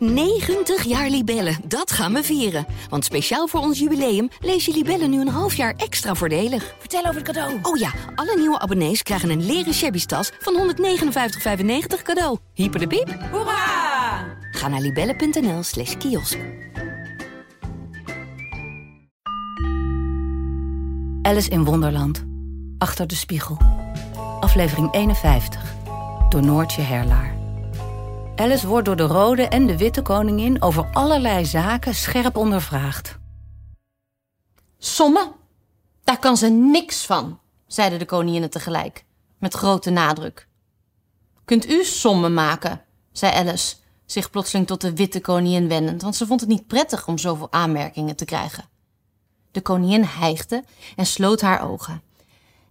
90 jaar Libellen, dat gaan we vieren. Want speciaal voor ons jubileum lees je Libellen nu een half jaar extra voordelig. Vertel over het cadeau. Oh ja, alle nieuwe abonnees krijgen een leren shabby tas van 159,95 cadeau. Hyper de piep. Hoera! Ga naar libellen.nl slash kiosk. Alice in Wonderland. Achter de spiegel. Aflevering 51. Door Noortje Herlaar. Alice wordt door de rode en de witte koningin over allerlei zaken scherp ondervraagd. Sommen? Daar kan ze niks van, zeiden de koninginnen tegelijk, met grote nadruk. Kunt u sommen maken, zei Alice, zich plotseling tot de witte koningin wendend, want ze vond het niet prettig om zoveel aanmerkingen te krijgen. De koningin hijgde en sloot haar ogen.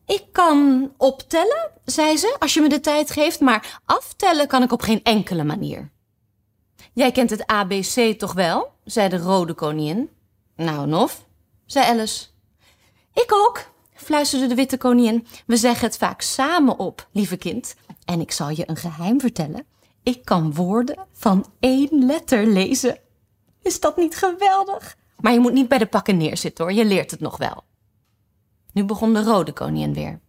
Ik kan optellen, zei ze, als je me de tijd geeft, maar aftellen kan ik op geen enkele manier. Jij kent het ABC toch wel? zei de rode koningin. Nou, Nof, zei Alice. Ik ook, fluisterde de witte koningin. We zeggen het vaak samen op, lieve kind. En ik zal je een geheim vertellen. Ik kan woorden van één letter lezen. Is dat niet geweldig? Maar je moet niet bij de pakken neerzitten hoor, je leert het nog wel. Nu begon de rode koningin weer.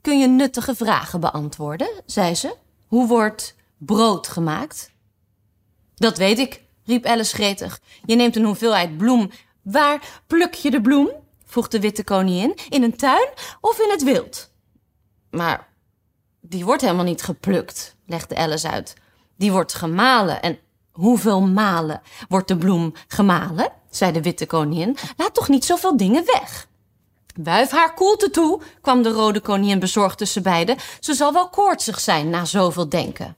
Kun je nuttige vragen beantwoorden, zei ze. Hoe wordt brood gemaakt? Dat weet ik, riep Alice gretig. Je neemt een hoeveelheid bloem. Waar pluk je de bloem? vroeg de witte koningin. In een tuin of in het wild? Maar die wordt helemaal niet geplukt, legde Alice uit. Die wordt gemalen. En hoeveel malen wordt de bloem gemalen? zei de witte koningin. Laat toch niet zoveel dingen weg. Wuif haar koelte toe, kwam de rode koningin bezorgd tussen beiden. Ze zal wel koortsig zijn na zoveel denken.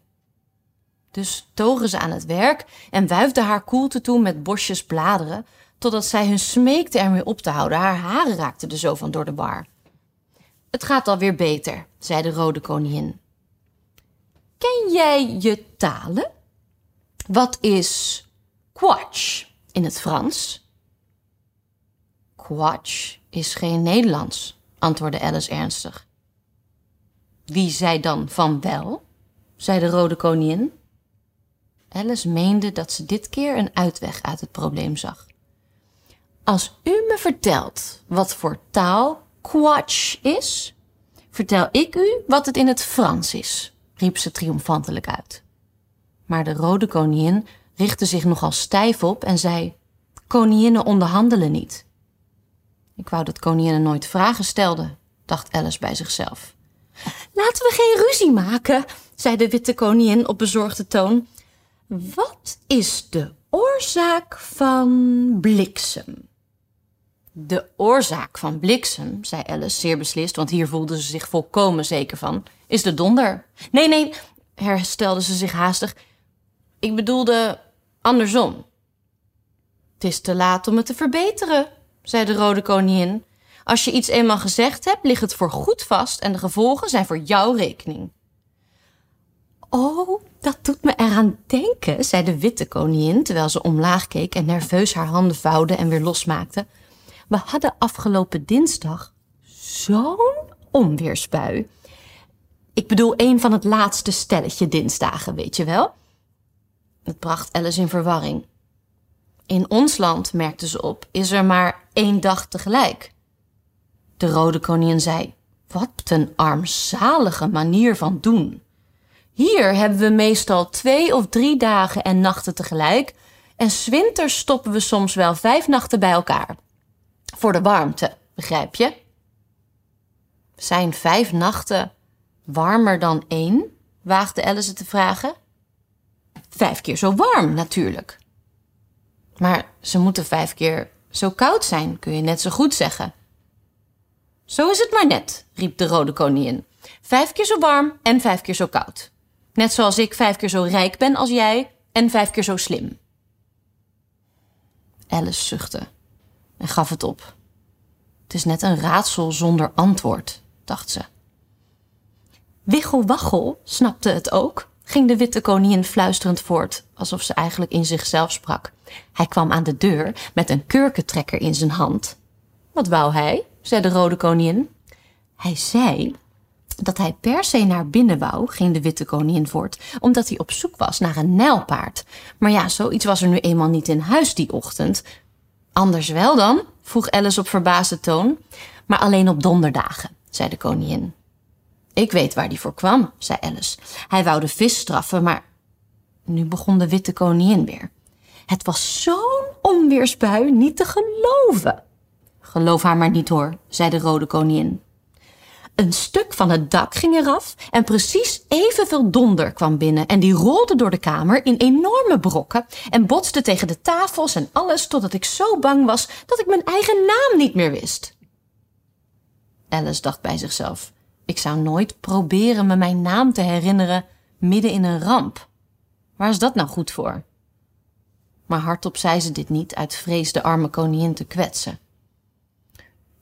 Dus togen ze aan het werk en wuifde haar koelte toe met bosjes bladeren, totdat zij hun smeekte ermee op te houden. Haar haren raakten er zo van door de war. Het gaat alweer beter, zei de rode koningin. Ken jij je talen? Wat is quatsch in het Frans? Quatsch is geen Nederlands, antwoordde Alice ernstig. Wie zei dan van wel? zei de rode koningin. Alice meende dat ze dit keer een uitweg uit het probleem zag. Als u me vertelt wat voor taal quatsch is, vertel ik u wat het in het Frans is, riep ze triomfantelijk uit. Maar de rode koningin richtte zich nogal stijf op en zei: Koninginnen onderhandelen niet. Ik wou dat koninginnen nooit vragen stelden, dacht Alice bij zichzelf. Laten we geen ruzie maken, zei de witte koningin op bezorgde toon. Wat is de oorzaak van bliksem? De oorzaak van bliksem, zei Alice zeer beslist, want hier voelde ze zich volkomen zeker van, is de donder. Nee, nee, herstelde ze zich haastig. Ik bedoelde andersom. Het is te laat om het te verbeteren, zei de rode koningin. Als je iets eenmaal gezegd hebt, ligt het voor goed vast en de gevolgen zijn voor jouw rekening. Oh, dat doet me eraan denken, zei de witte koningin terwijl ze omlaag keek en nerveus haar handen vouwde en weer losmaakte. We hadden afgelopen dinsdag zo'n onweersbui. Ik bedoel, een van het laatste stelletje dinsdagen, weet je wel? Het bracht Alice in verwarring. In ons land, merkte ze op, is er maar één dag tegelijk. De rode koningin zei: Wat een armzalige manier van doen. Hier hebben we meestal twee of drie dagen en nachten tegelijk, en zwinters stoppen we soms wel vijf nachten bij elkaar. Voor de warmte, begrijp je? Zijn vijf nachten warmer dan één? waagde Alice te vragen. Vijf keer zo warm, natuurlijk. Maar ze moeten vijf keer zo koud zijn, kun je net zo goed zeggen. Zo is het maar net, riep de rode koningin. Vijf keer zo warm en vijf keer zo koud. Net zoals ik vijf keer zo rijk ben als jij en vijf keer zo slim. Alice zuchtte en gaf het op. Het is net een raadsel zonder antwoord, dacht ze. Wiggelwaggel snapte het ook, ging de witte koningin fluisterend voort, alsof ze eigenlijk in zichzelf sprak. Hij kwam aan de deur met een kurkentrekker in zijn hand. Wat wou hij? zei de rode koningin. Hij zei: dat hij per se naar binnen wou, ging de witte koningin voort, omdat hij op zoek was naar een nijlpaard. Maar ja, zoiets was er nu eenmaal niet in huis die ochtend. Anders wel dan? vroeg Alice op verbaasde toon. Maar alleen op donderdagen, zei de koningin. Ik weet waar die voor kwam, zei Alice. Hij wou de vis straffen, maar. Nu begon de witte koningin weer. Het was zo'n onweersbui niet te geloven. Geloof haar maar niet hoor, zei de rode koningin. Een stuk van het dak ging eraf en precies evenveel donder kwam binnen en die rolde door de kamer in enorme brokken en botste tegen de tafels en alles totdat ik zo bang was dat ik mijn eigen naam niet meer wist. Alice dacht bij zichzelf, ik zou nooit proberen me mijn naam te herinneren midden in een ramp. Waar is dat nou goed voor? Maar hardop zei ze dit niet uit vrees de arme koningin te kwetsen.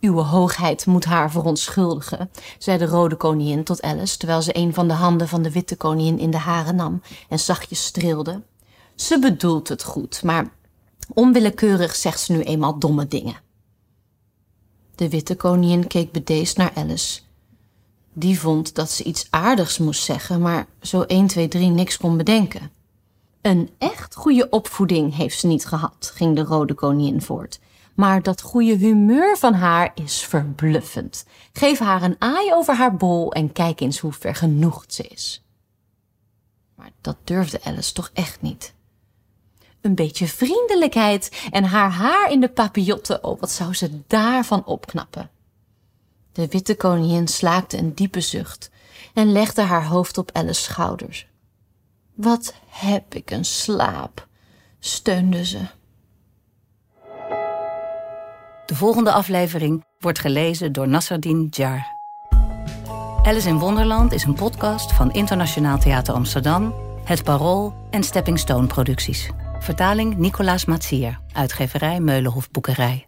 Uwe hoogheid moet haar verontschuldigen, zei de rode koningin tot Alice, terwijl ze een van de handen van de witte koningin in de haren nam en zachtjes streelde. Ze bedoelt het goed, maar onwillekeurig zegt ze nu eenmaal domme dingen. De witte koningin keek bedeesd naar Alice. Die vond dat ze iets aardigs moest zeggen, maar zo 1, 2, 3 niks kon bedenken. Een echt goede opvoeding heeft ze niet gehad, ging de rode koningin voort. Maar dat goede humeur van haar is verbluffend. Geef haar een aai over haar bol en kijk eens hoe vergenoegd ze is. Maar dat durfde Alice toch echt niet. Een beetje vriendelijkheid en haar haar in de papillotten, oh wat zou ze daarvan opknappen. De witte koningin slaakte een diepe zucht en legde haar hoofd op Alice's schouders. Wat heb ik een slaap, steunde ze. De volgende aflevering wordt gelezen door Nasserdin Jar. Alice in Wonderland is een podcast van Internationaal Theater Amsterdam, Het Parool en Stepping Stone Producties. Vertaling Nicolaas Matsier, uitgeverij Meulenhof Boekerij.